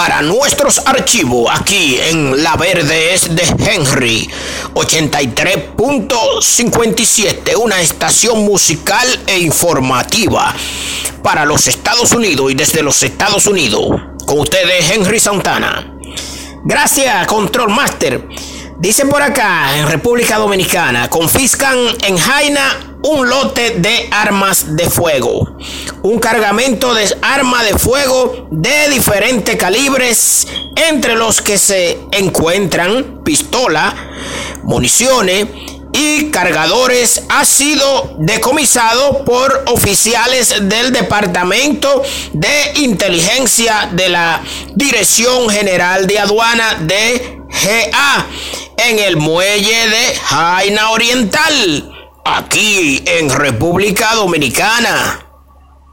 para nuestros archivos aquí en La Verde es de Henry 83.57, una estación musical e informativa para los Estados Unidos y desde los Estados Unidos. Con ustedes Henry Santana. Gracias, Control Master. Dice por acá, en República Dominicana, confiscan en Jaina un lote de armas de fuego. Un cargamento de armas de fuego de diferentes calibres, entre los que se encuentran pistola, municiones y cargadores, ha sido decomisado por oficiales del Departamento de Inteligencia de la Dirección General de Aduana de GA en el muelle de Jaina Oriental, aquí en República Dominicana.